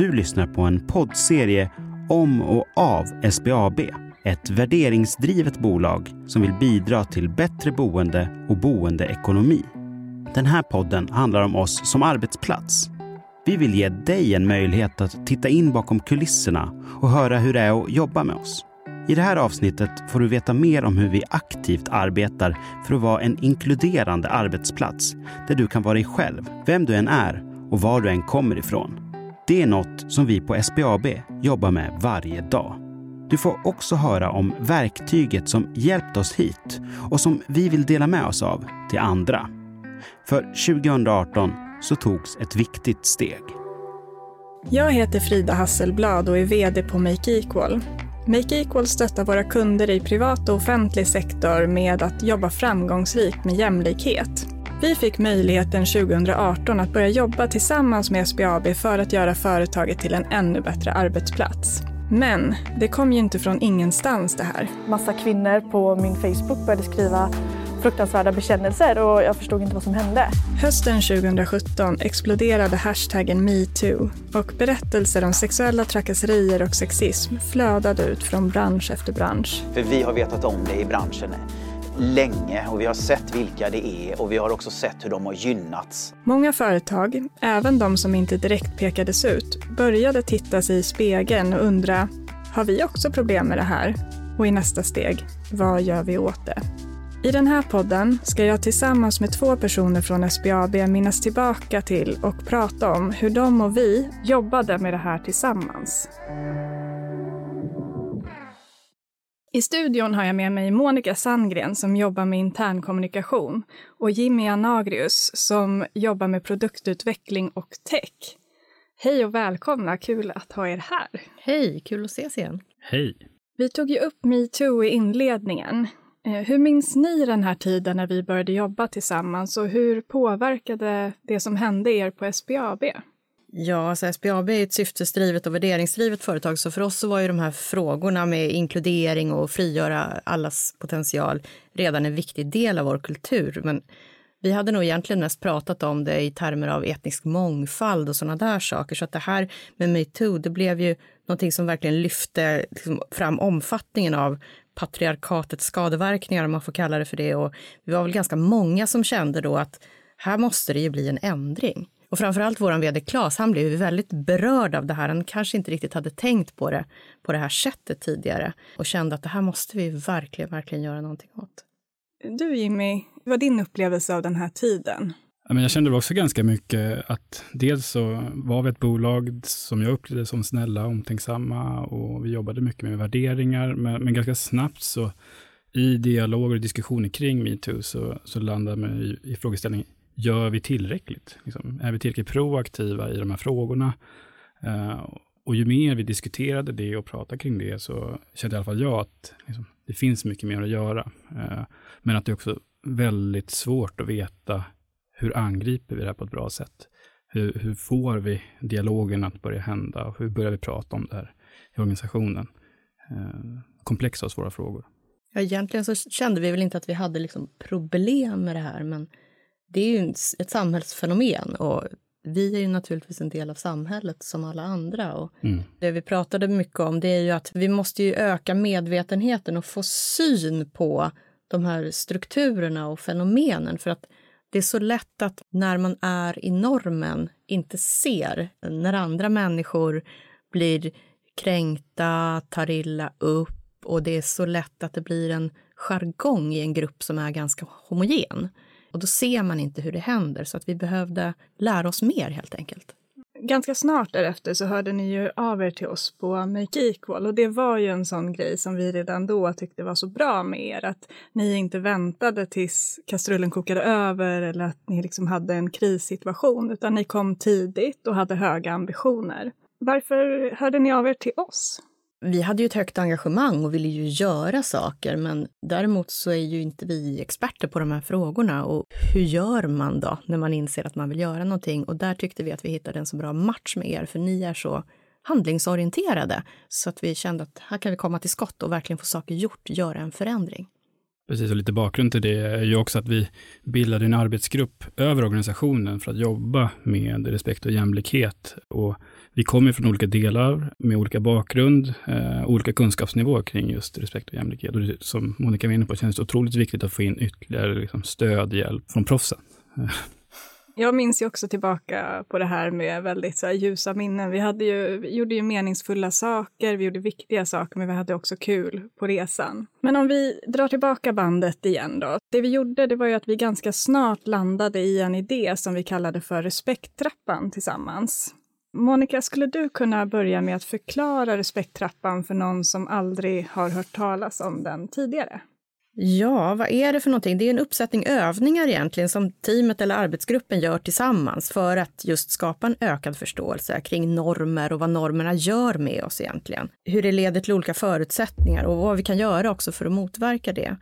Du lyssnar på en poddserie om och av SBAB. Ett värderingsdrivet bolag som vill bidra till bättre boende och boendeekonomi. Den här podden handlar om oss som arbetsplats. Vi vill ge dig en möjlighet att titta in bakom kulisserna och höra hur det är att jobba med oss. I det här avsnittet får du veta mer om hur vi aktivt arbetar för att vara en inkluderande arbetsplats där du kan vara dig själv, vem du än är och var du än kommer ifrån. Det är något som vi på SBAB jobbar med varje dag. Du får också höra om verktyget som hjälpt oss hit och som vi vill dela med oss av till andra. För 2018 så togs ett viktigt steg. Jag heter Frida Hasselblad och är VD på Make Equal. Make Equal stöttar våra kunder i privat och offentlig sektor med att jobba framgångsrikt med jämlikhet. Vi fick möjligheten 2018 att börja jobba tillsammans med SBAB för att göra företaget till en ännu bättre arbetsplats. Men det kom ju inte från ingenstans det här. Massa kvinnor på min Facebook började skriva fruktansvärda bekännelser och jag förstod inte vad som hände. Hösten 2017 exploderade hashtaggen metoo och berättelser om sexuella trakasserier och sexism flödade ut från bransch efter bransch. För vi har vetat om det i branschen länge och vi har sett vilka det är och vi har också sett hur de har gynnats. Många företag, även de som inte direkt pekades ut, började titta sig i spegeln och undra, har vi också problem med det här? Och i nästa steg, vad gör vi åt det? I den här podden ska jag tillsammans med två personer från SBAB minnas tillbaka till och prata om hur de och vi jobbade med det här tillsammans. I studion har jag med mig Monica Sandgren som jobbar med internkommunikation och Jimmy Anagrius som jobbar med produktutveckling och tech. Hej och välkomna, kul att ha er här. Hej, kul att ses igen. Hej. Vi tog ju upp metoo i inledningen. Eh, hur minns ni den här tiden när vi började jobba tillsammans och hur påverkade det som hände er på SBAB? Ja, alltså SBAB är ett syftesdrivet och värderingsdrivet företag så för oss så var ju de här frågorna med inkludering och frigöra allas potential redan en viktig del av vår kultur. Men vi hade nog egentligen mest pratat om det i termer av etnisk mångfald och sådana där saker. Så att det här med metoo, det blev ju någonting som verkligen lyfte liksom, fram omfattningen av patriarkatets skadeverkningar, om man får kalla det för det. Och vi var väl ganska många som kände då att här måste det ju bli en ändring. Och framförallt vår vd Claes, han blev väldigt berörd av det här. Han kanske inte riktigt hade tänkt på det på det här sättet tidigare och kände att det här måste vi verkligen, verkligen göra någonting åt. Du Jimmy, vad var din upplevelse av den här tiden? jag kände också ganska mycket att dels så var vi ett bolag som jag upplevde som snälla, omtänksamma och vi jobbade mycket med värderingar, men, men ganska snabbt så i dialoger och diskussioner kring metoo så, så landade man i, i frågeställningen, gör vi tillräckligt? Liksom, är vi tillräckligt proaktiva i de här frågorna? Uh, och ju mer vi diskuterade det och pratade kring det så kände i alla fall jag att liksom, det finns mycket mer att göra. Uh, men att det är också väldigt svårt att veta hur angriper vi det här på ett bra sätt? Hur, hur får vi dialogen att börja hända? Hur börjar vi prata om det här i organisationen? Uh, komplexa och svåra frågor. Ja, egentligen så kände vi väl inte att vi hade liksom problem med det här, men det är ju ett samhällsfenomen och vi är ju naturligtvis en del av samhället som alla andra. Och mm. Det vi pratade mycket om det är ju att vi måste ju öka medvetenheten och få syn på de här strukturerna och fenomenen. För att det är så lätt att när man är i normen inte ser när andra människor blir kränkta, tar illa upp och det är så lätt att det blir en jargong i en grupp som är ganska homogen. Och då ser man inte hur det händer, så att vi behövde lära oss mer helt enkelt. Ganska snart därefter så hörde ni ju av er till oss på Make Equal och det var ju en sån grej som vi redan då tyckte var så bra med er, att ni inte väntade tills kastrullen kokade över eller att ni liksom hade en krissituation, utan ni kom tidigt och hade höga ambitioner. Varför hörde ni av er till oss? Vi hade ju ett högt engagemang och ville ju göra saker, men däremot så är ju inte vi experter på de här frågorna. Och hur gör man då när man inser att man vill göra någonting? Och där tyckte vi att vi hittade en så bra match med er, för ni är så handlingsorienterade så att vi kände att här kan vi komma till skott och verkligen få saker gjort, göra en förändring. Precis, och lite bakgrund till det är ju också att vi bildade en arbetsgrupp över organisationen för att jobba med respekt och jämlikhet. Och vi kommer från olika delar med olika bakgrund, eh, olika kunskapsnivåer kring just respekt och jämlikhet. Och det, som Monica var inne på känns det otroligt viktigt att få in ytterligare liksom, stöd, hjälp från proffsen. Jag minns ju också tillbaka på det här med väldigt så här, ljusa minnen. Vi, hade ju, vi gjorde ju meningsfulla saker, vi gjorde viktiga saker, men vi hade också kul på resan. Men om vi drar tillbaka bandet igen då. Det vi gjorde, det var ju att vi ganska snart landade i en idé som vi kallade för respekttrappan tillsammans. Monica, skulle du kunna börja med att förklara respekttrappan för någon som aldrig har hört talas om den tidigare? Ja, vad är det för någonting? Det är en uppsättning övningar egentligen som teamet eller arbetsgruppen gör tillsammans för att just skapa en ökad förståelse kring normer och vad normerna gör med oss egentligen. Hur det leder till olika förutsättningar och vad vi kan göra också för att motverka det.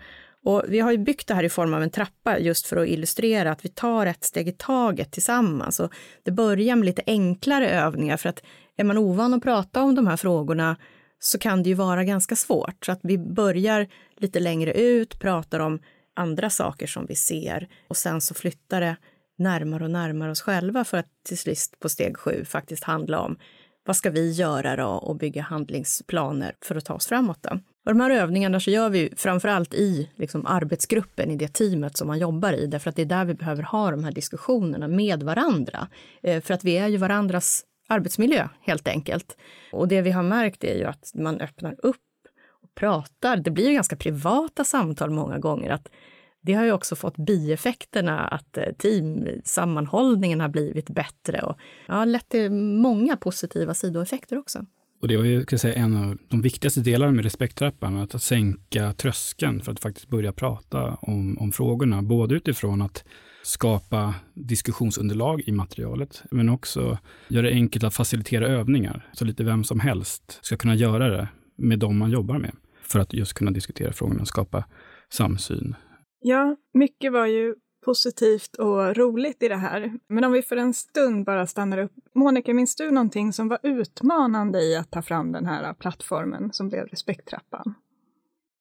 Och vi har ju byggt det här i form av en trappa just för att illustrera att vi tar ett steg i taget tillsammans. Och det börjar med lite enklare övningar för att är man ovan att prata om de här frågorna så kan det ju vara ganska svårt. Så att vi börjar lite längre ut, pratar om andra saker som vi ser och sen så flyttar det närmare och närmare oss själva för att till sist på steg sju faktiskt handla om vad ska vi göra då och bygga handlingsplaner för att ta oss framåt. Då. Och de här övningarna så gör vi framförallt i liksom, arbetsgruppen, i det teamet som man jobbar i, därför att det är där vi behöver ha de här diskussionerna med varandra. Eh, för att vi är ju varandras arbetsmiljö helt enkelt. Och det vi har märkt är ju att man öppnar upp och pratar. Det blir ju ganska privata samtal många gånger. Att det har ju också fått bieffekterna att eh, teamsammanhållningen har blivit bättre och ja, lett till många positiva sidoeffekter också. Och det var ju ska säga, en av de viktigaste delarna med respekttrappan, att sänka tröskeln för att faktiskt börja prata om, om frågorna. Både utifrån att skapa diskussionsunderlag i materialet, men också göra det enkelt att facilitera övningar. Så lite vem som helst ska kunna göra det med de man jobbar med, för att just kunna diskutera frågorna och skapa samsyn. Ja, mycket var ju positivt och roligt i det här. Men om vi för en stund bara stannar upp. Monica, minns du någonting som var utmanande i att ta fram den här plattformen som blev Respekttrappan?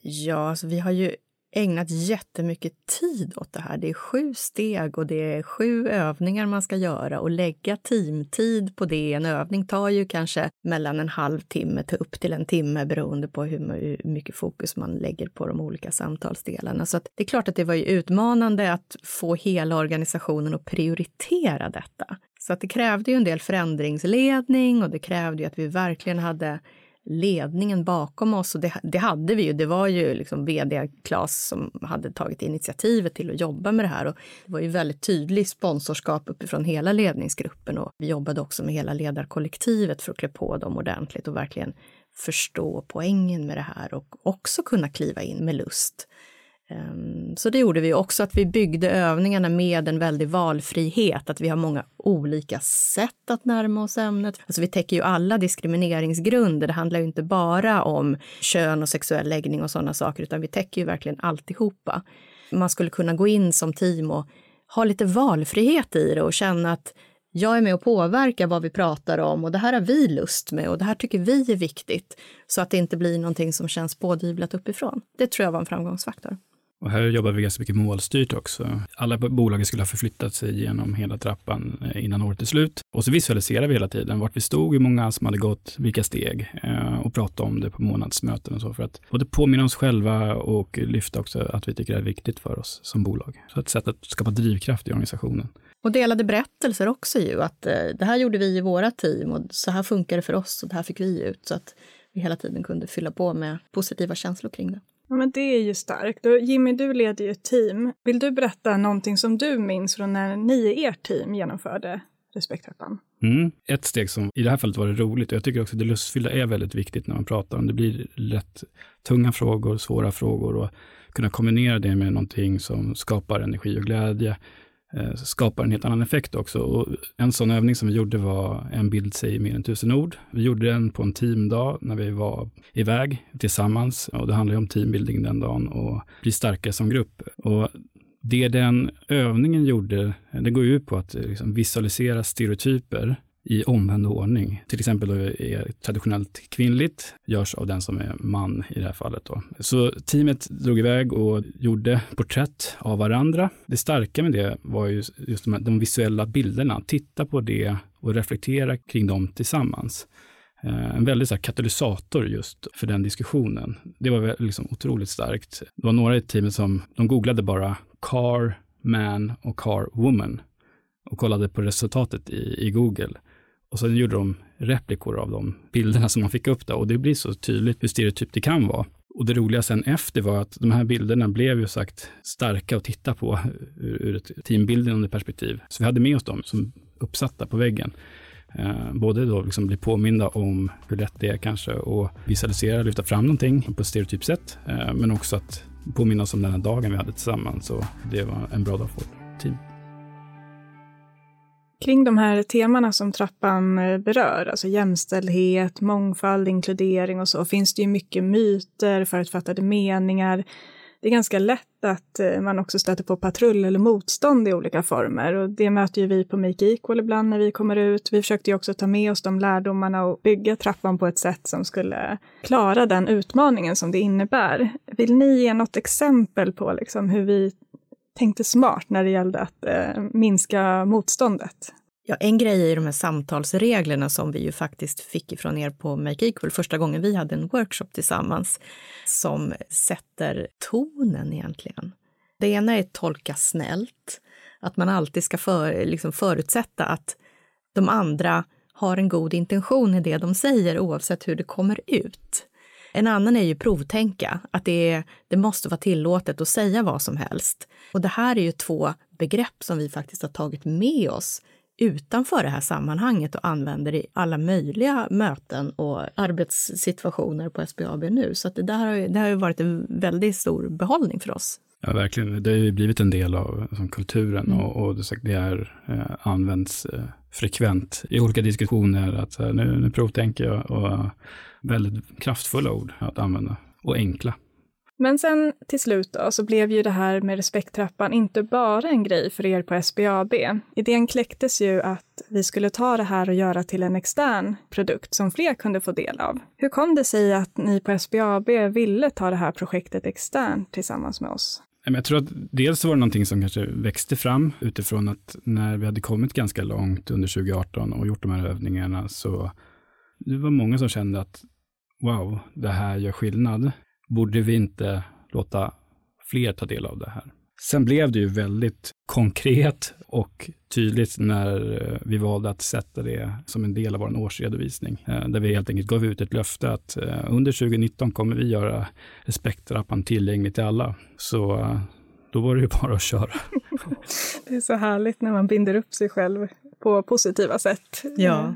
Ja, alltså vi har ju ägnat jättemycket tid åt det här. Det är sju steg och det är sju övningar man ska göra och lägga teamtid på det. En övning tar ju kanske mellan en halvtimme till upp till en timme beroende på hur mycket fokus man lägger på de olika samtalsdelarna. Så det är klart att det var ju utmanande att få hela organisationen att prioritera detta. Så att det krävde ju en del förändringsledning och det krävde ju att vi verkligen hade ledningen bakom oss. Och det, det, hade vi ju. Det var ju liksom vd Klas som hade tagit initiativet till att jobba med det här. Och det var ju väldigt tydligt sponsorskap uppifrån hela ledningsgruppen. Och vi jobbade också med hela ledarkollektivet för att klä på dem ordentligt och verkligen förstå poängen med det här och också kunna kliva in med lust. Ehm, så det gjorde vi också, att vi byggde övningarna med en väldig valfrihet, att vi har många olika sätt att närma oss ämnet. Alltså vi täcker ju alla diskrimineringsgrunder. Det handlar ju inte bara om kön och sexuell läggning och sådana saker, utan vi täcker ju verkligen alltihopa. Man skulle kunna gå in som team och ha lite valfrihet i det och känna att jag är med och påverkar vad vi pratar om och det här har vi lust med och det här tycker vi är viktigt så att det inte blir någonting som känns pådyvlat uppifrån. Det tror jag var en framgångsfaktor. Och här jobbar vi ganska mycket målstyrt också. Alla bolag skulle ha förflyttat sig genom hela trappan eh, innan året är slut. Och så visualiserar vi hela tiden vart vi stod, hur många som hade gått, vilka steg eh, och prata om det på månadsmöten och så för att både påminna oss själva och lyfta också att vi tycker det är viktigt för oss som bolag. Så ett sätt att skapa drivkraft i organisationen. Och delade berättelser också ju, att eh, det här gjorde vi i våra team och så här funkar det för oss och det här fick vi ut. Så att vi hela tiden kunde fylla på med positiva känslor kring det. Ja, men det är ju starkt. Och Jimmy, du leder ju ett team. Vill du berätta någonting som du minns från när ni i ert team genomförde Respekttrappan? Mm. Ett steg som i det här fallet var det roligt och jag tycker också att det lustfyllda är väldigt viktigt när man pratar om det. blir lätt tunga frågor, svåra frågor och kunna kombinera det med någonting som skapar energi och glädje Eh, skapar en helt annan effekt också. Och en sån övning som vi gjorde var en bild säger mer än tusen ord. Vi gjorde den på en teamdag när vi var iväg tillsammans och det handlar om teambuilding den dagen och bli starkare som grupp. Och det den övningen gjorde, det går ut på att eh, liksom visualisera stereotyper i omvänd ordning. Till exempel då är traditionellt kvinnligt, görs av den som är man i det här fallet. Då. Så teamet drog iväg och gjorde porträtt av varandra. Det starka med det var ju just de, här, de visuella bilderna. Titta på det och reflektera kring dem tillsammans. Eh, en väldigt så här, katalysator just för den diskussionen. Det var liksom otroligt starkt. Det var några i teamet som de googlade bara car man och car woman och kollade på resultatet i, i Google. Och sen gjorde de replikor av de bilderna som man fick upp där och det blir så tydligt hur stereotypt det kan vara. Och det roliga sen efter var att de här bilderna blev ju sagt starka att titta på ur, ur ett teambildande perspektiv. Så vi hade med oss dem som uppsatta på väggen. Eh, både då liksom bli påminda om hur lätt det är kanske att visualisera, lyfta fram någonting på ett stereotypt sätt, eh, men också att påminna oss om den här dagen vi hade tillsammans. Och det var en bra dag för vårt team. Kring de här temana som trappan eh, berör, alltså jämställdhet, mångfald, inkludering och så, finns det ju mycket myter, förutfattade meningar. Det är ganska lätt att eh, man också stöter på patrull eller motstånd i olika former och det möter ju vi på Make Equal ibland när vi kommer ut. Vi försökte ju också ta med oss de lärdomarna och bygga trappan på ett sätt som skulle klara den utmaningen som det innebär. Vill ni ge något exempel på liksom hur vi tänkte smart när det gällde att eh, minska motståndet. Ja, en grej är ju de här samtalsreglerna som vi ju faktiskt fick ifrån er på Make Equal första gången vi hade en workshop tillsammans som sätter tonen egentligen. Det ena är tolka snällt, att man alltid ska för, liksom förutsätta att de andra har en god intention i det de säger oavsett hur det kommer ut. En annan är ju provtänka, att det, är, det måste vara tillåtet att säga vad som helst. Och det här är ju två begrepp som vi faktiskt har tagit med oss utanför det här sammanhanget och använder i alla möjliga möten och arbetssituationer på SBAB nu. Så det, där har, det har ju varit en väldigt stor behållning för oss. Ja, verkligen. Det har ju blivit en del av som kulturen mm. och, och det är, eh, används eh, frekvent i olika diskussioner. Att eh, nu, nu provtänker jag och väldigt kraftfulla ord att använda och enkla. Men sen till slut då, så blev ju det här med respekttrappan inte bara en grej för er på SBAB. Idén kläcktes ju att vi skulle ta det här och göra till en extern produkt som fler kunde få del av. Hur kom det sig att ni på SBAB ville ta det här projektet externt tillsammans med oss? Jag tror att dels var det någonting som kanske växte fram utifrån att när vi hade kommit ganska långt under 2018 och gjort de här övningarna så det var många som kände att wow, det här gör skillnad. Borde vi inte låta fler ta del av det här? Sen blev det ju väldigt konkret och tydligt när eh, vi valde att sätta det som en del av vår årsredovisning. Eh, där vi helt enkelt gav ut ett löfte att eh, under 2019 kommer vi göra Respektrappan tillgänglig till alla. Så då var det ju bara att köra. Det är så härligt när man binder upp sig själv på positiva sätt. Ja.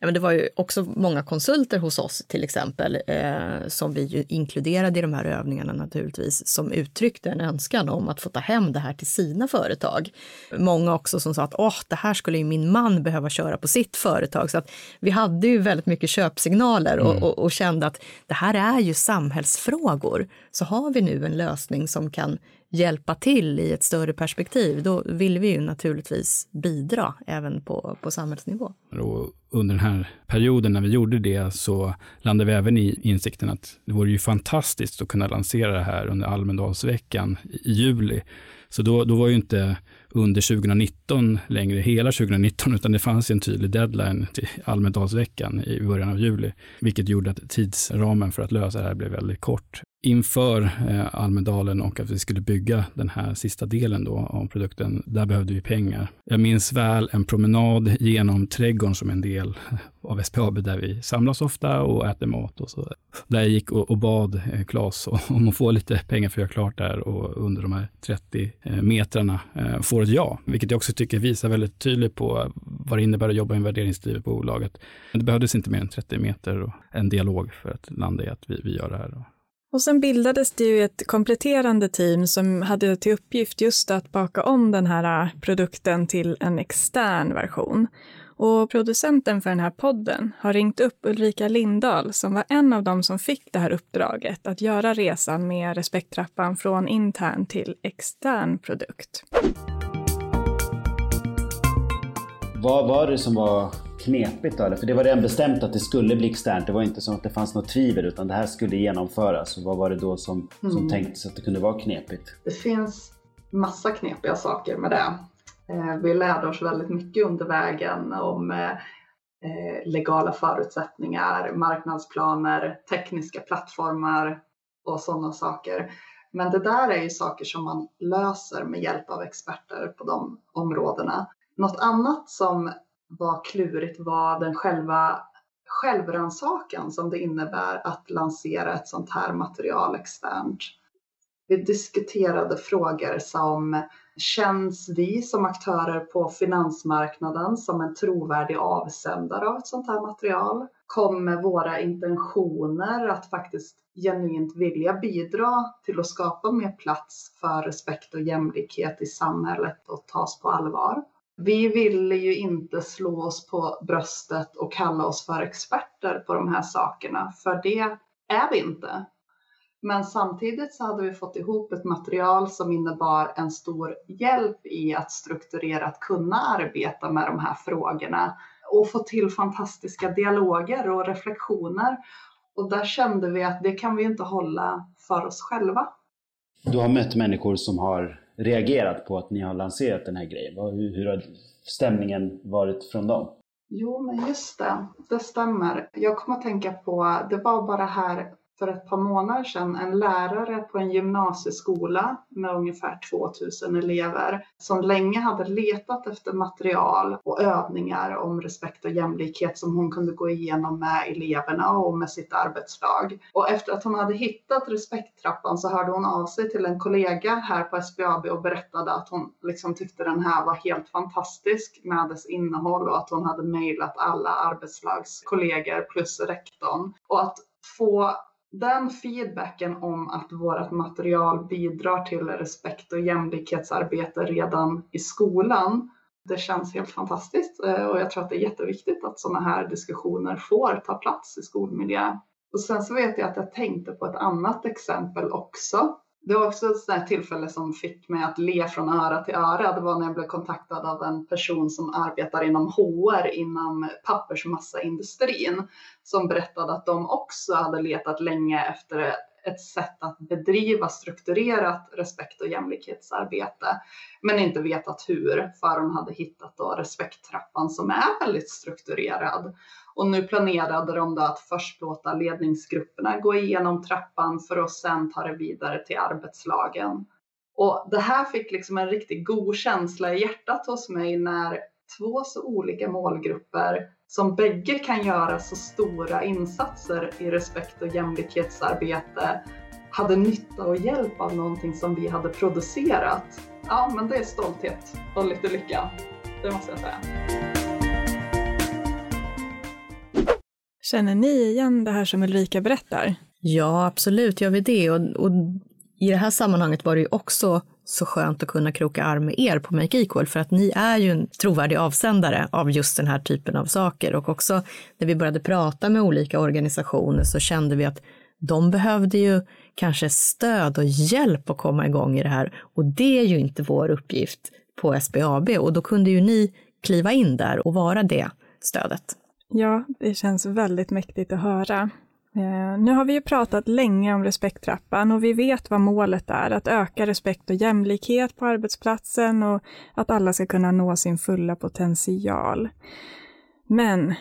ja, men det var ju också många konsulter hos oss till exempel eh, som vi ju inkluderade i de här övningarna naturligtvis som uttryckte en önskan om att få ta hem det här till sina företag. Många också som sa att åh, det här skulle ju min man behöva köra på sitt företag. Så att vi hade ju väldigt mycket köpsignaler och, mm. och, och kände att det här är ju samhällsfrågor. Så har vi nu en lösning som kan hjälpa till i ett större perspektiv, då vill vi ju naturligtvis bidra även på, på samhällsnivå. Och under den här perioden när vi gjorde det så landade vi även i insikten att det vore ju fantastiskt att kunna lansera det här under Almedalsveckan i juli. Så då, då var ju inte under 2019 längre hela 2019, utan det fanns en tydlig deadline till Almedalsveckan i början av juli, vilket gjorde att tidsramen för att lösa det här blev väldigt kort inför eh, Almedalen och att vi skulle bygga den här sista delen då av produkten, där behövde vi pengar. Jag minns väl en promenad genom trädgården som en del av SPAB där vi samlas ofta och äter mat och så. Där jag gick och, bad eh, Claes om att få lite pengar för att göra klart där och under de här 30 eh, metrarna får ett ja, vilket jag också tycker visar väldigt tydligt på vad det innebär att jobba i en värderingsdrivet bolaget. Men det behövdes inte mer än 30 meter och en dialog för att landa i att vi, vi gör det här. Och sen bildades det ju ett kompletterande team som hade till uppgift just att baka om den här äh, produkten till en extern version. Och producenten för den här podden har ringt upp Ulrika Lindahl som var en av dem som fick det här uppdraget att göra resan med respekttrappan från intern till extern produkt. Vad var det som var knepigt då? Eller? För det var redan bestämt att det skulle bli externt. Det var inte så att det fanns något tvivel utan det här skulle genomföras. Och vad var det då som, som mm. tänktes att det kunde vara knepigt? Det finns massa knepiga saker med det. Eh, vi lärde oss väldigt mycket under vägen om eh, legala förutsättningar, marknadsplaner, tekniska plattformar och sådana saker. Men det där är ju saker som man löser med hjälp av experter på de områdena. Något annat som vad klurigt var den själva självrannsakan som det innebär att lansera ett sånt här material externt. Vi diskuterade frågor som Känns vi som aktörer på finansmarknaden som en trovärdig avsändare av ett sånt här material? Kommer våra intentioner att faktiskt genuint vilja bidra till att skapa mer plats för respekt och jämlikhet i samhället och tas på allvar? Vi ville ju inte slå oss på bröstet och kalla oss för experter på de här sakerna, för det är vi inte. Men samtidigt så hade vi fått ihop ett material som innebar en stor hjälp i att strukturerat kunna arbeta med de här frågorna och få till fantastiska dialoger och reflektioner. Och där kände vi att det kan vi inte hålla för oss själva. Du har mött människor som har reagerat på att ni har lanserat den här grejen. Hur, hur har stämningen varit från dem? Jo, men just det. Det stämmer. Jag kommer att tänka på, det var bara här för ett par månader sedan en lärare på en gymnasieskola med ungefär 2000 elever som länge hade letat efter material och övningar om respekt och jämlikhet som hon kunde gå igenom med eleverna och med sitt arbetslag. Och efter att hon hade hittat respekttrappan så hörde hon av sig till en kollega här på SBAB och berättade att hon liksom tyckte den här var helt fantastisk med dess innehåll och att hon hade mejlat alla arbetslagskollegor plus rektorn. Och att få den feedbacken om att vårt material bidrar till respekt och jämlikhetsarbete redan i skolan, det känns helt fantastiskt eh, och jag tror att det är jätteviktigt att sådana här diskussioner får ta plats i skolmiljö. Och sen så vet jag att jag tänkte på ett annat exempel också det var också ett sånt tillfälle som fick mig att le från öra till öra. Det var när jag blev kontaktad av en person som arbetar inom HR inom pappersmassaindustrin som berättade att de också hade letat länge efter ett sätt att bedriva strukturerat respekt och jämlikhetsarbete men inte vetat hur förrän de hade hittat då respekttrappan som är väldigt strukturerad. Och nu planerade de då att först låta ledningsgrupperna gå igenom trappan för att sedan ta det vidare till arbetslagen. Och det här fick liksom en riktigt god känsla i hjärtat hos mig när två så olika målgrupper som bägge kan göra så stora insatser i respekt och jämlikhetsarbete hade nytta och hjälp av någonting som vi hade producerat. Ja, men det är stolthet och lite lycka. Det måste jag säga. Känner ni igen det här som Ulrika berättar? Ja, absolut gör vi det. Och, och i det här sammanhanget var det ju också så skönt att kunna kroka arm med er på Make Equal för att ni är ju en trovärdig avsändare av just den här typen av saker och också när vi började prata med olika organisationer så kände vi att de behövde ju kanske stöd och hjälp att komma igång i det här och det är ju inte vår uppgift på SBAB och då kunde ju ni kliva in där och vara det stödet. Ja, det känns väldigt mäktigt att höra. Eh, nu har vi ju pratat länge om respekttrappan och vi vet vad målet är, att öka respekt och jämlikhet på arbetsplatsen och att alla ska kunna nå sin fulla potential. Men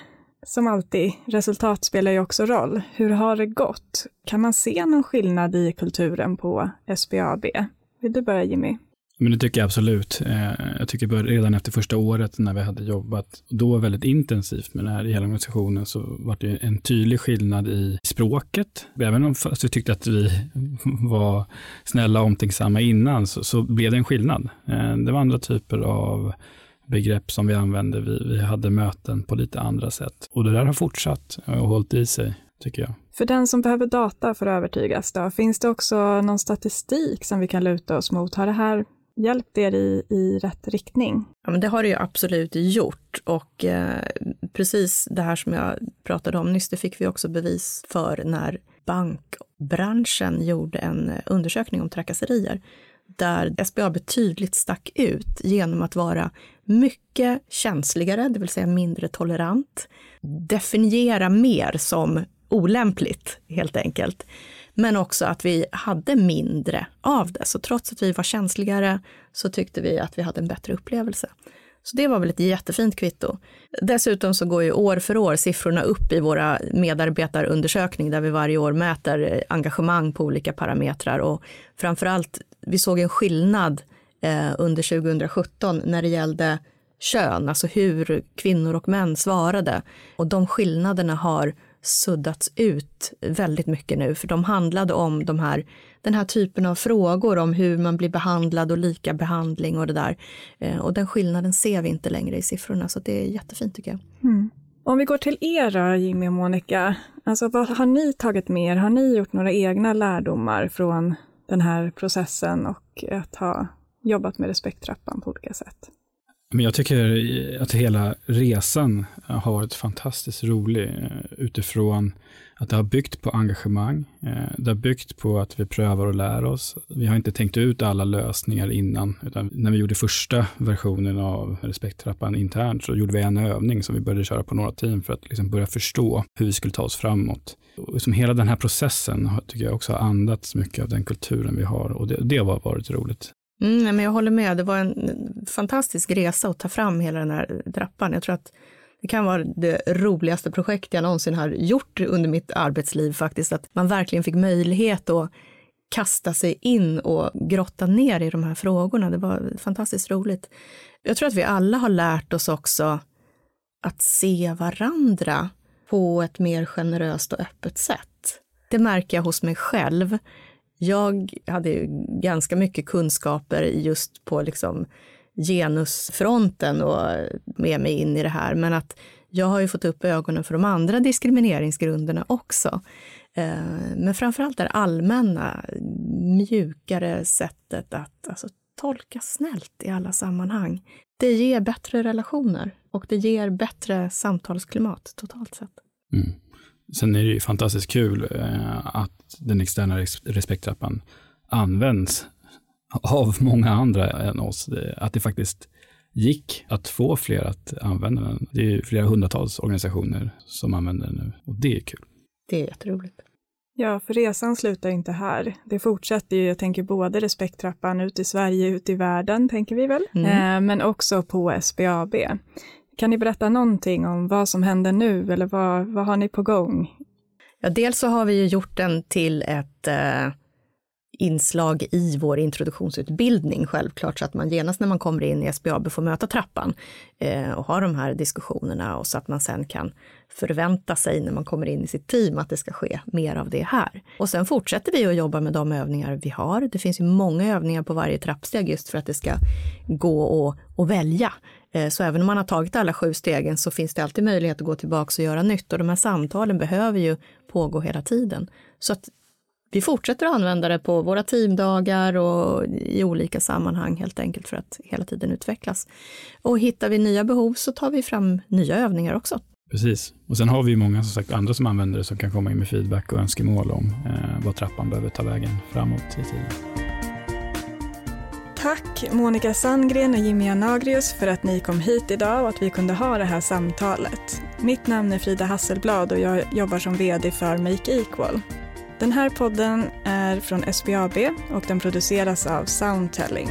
som alltid, resultat spelar ju också roll. Hur har det gått? Kan man se någon skillnad i kulturen på SBAB? Vill du börja Jimmy? Men det tycker jag absolut. Eh, jag tycker redan efter första året när vi hade jobbat då väldigt intensivt med det här i hela organisationen så var det en tydlig skillnad i språket. Även om vi tyckte att vi var snälla och omtänksamma innan så, så blev det en skillnad. Eh, det var andra typer av begrepp som vi använde. Vi, vi hade möten på lite andra sätt. Och det där har fortsatt och hållit i sig, tycker jag. För den som behöver data för att övertygas, då, finns det också någon statistik som vi kan luta oss mot? Har det här hjälpt er i, i rätt riktning? Ja, men det har det ju absolut gjort och eh, precis det här som jag pratade om nyss, det fick vi också bevis för när bankbranschen gjorde en undersökning om trakasserier där SBAB tydligt stack ut genom att vara mycket känsligare, det vill säga mindre tolerant. Definiera mer som olämpligt, helt enkelt. Men också att vi hade mindre av det. Så trots att vi var känsligare så tyckte vi att vi hade en bättre upplevelse. Så det var väl ett jättefint kvitto. Dessutom så går ju år för år siffrorna upp i våra medarbetarundersökning där vi varje år mäter engagemang på olika parametrar och framförallt vi såg en skillnad eh, under 2017 när det gällde kön, alltså hur kvinnor och män svarade. Och de skillnaderna har suddats ut väldigt mycket nu, för de handlade om de här, den här typen av frågor om hur man blir behandlad och lika behandling och det där. Eh, och den skillnaden ser vi inte längre i siffrorna, så det är jättefint tycker jag. Mm. Om vi går till er då, Jimmy och Monica, alltså vad har ni tagit med er? Har ni gjort några egna lärdomar från den här processen och att ha jobbat med respekttrappan på olika sätt? Men jag tycker att hela resan har varit fantastiskt rolig eh, utifrån att det har byggt på engagemang. Eh, det har byggt på att vi prövar och lär oss. Vi har inte tänkt ut alla lösningar innan, utan när vi gjorde första versionen av respekttrappan internt så gjorde vi en övning som vi började köra på några team för att liksom börja förstå hur vi skulle ta oss framåt. Och liksom hela den här processen tycker jag också har andats mycket av den kulturen vi har och det, det har varit roligt. Mm, men jag håller med, det var en fantastisk resa att ta fram hela den här trappan. Jag tror att det kan vara det roligaste projekt jag någonsin har gjort under mitt arbetsliv faktiskt, att man verkligen fick möjlighet att kasta sig in och grotta ner i de här frågorna. Det var fantastiskt roligt. Jag tror att vi alla har lärt oss också att se varandra på ett mer generöst och öppet sätt. Det märker jag hos mig själv jag hade ju ganska mycket kunskaper just på liksom genusfronten och med mig in i det här, men att jag har ju fått upp ögonen för de andra diskrimineringsgrunderna också. Eh, men framförallt det allmänna, mjukare sättet att alltså, tolka snällt i alla sammanhang. Det ger bättre relationer och det ger bättre samtalsklimat totalt sett. Mm. Sen är det ju fantastiskt kul eh, att den externa respekttrappan används av många andra än oss. Att det faktiskt gick att få fler att använda den. Det är flera hundratals organisationer som använder den nu och det är kul. Det är jätteroligt. Ja, för resan slutar inte här. Det fortsätter ju, jag tänker både respekttrappan ut i Sverige, ut i världen, tänker vi väl, mm. eh, men också på SBAB. Kan ni berätta någonting om vad som händer nu eller vad, vad har ni på gång? Ja, dels så har vi ju gjort den till ett eh, inslag i vår introduktionsutbildning självklart så att man genast när man kommer in i SBAB får möta trappan eh, och ha de här diskussionerna och så att man sen kan förvänta sig när man kommer in i sitt team att det ska ske mer av det här. Och sen fortsätter vi att jobba med de övningar vi har. Det finns ju många övningar på varje trappsteg just för att det ska gå att välja. Eh, så även om man har tagit alla sju stegen så finns det alltid möjlighet att gå tillbaka och göra nytt och de här samtalen behöver ju pågå hela tiden. Så att vi fortsätter att använda det på våra teamdagar och i olika sammanhang helt enkelt för att hela tiden utvecklas. Och hittar vi nya behov så tar vi fram nya övningar också. Precis. Och sen har vi ju många som sagt andra som använder det som kan komma in med feedback och önskemål om eh, vad trappan behöver ta vägen framåt i tiden. Tack Monica Sandgren och Jimmy Anagrius för att ni kom hit idag och att vi kunde ha det här samtalet. Mitt namn är Frida Hasselblad och jag jobbar som VD för Make Equal. Den här podden är från SBAB och den produceras av Soundtelling.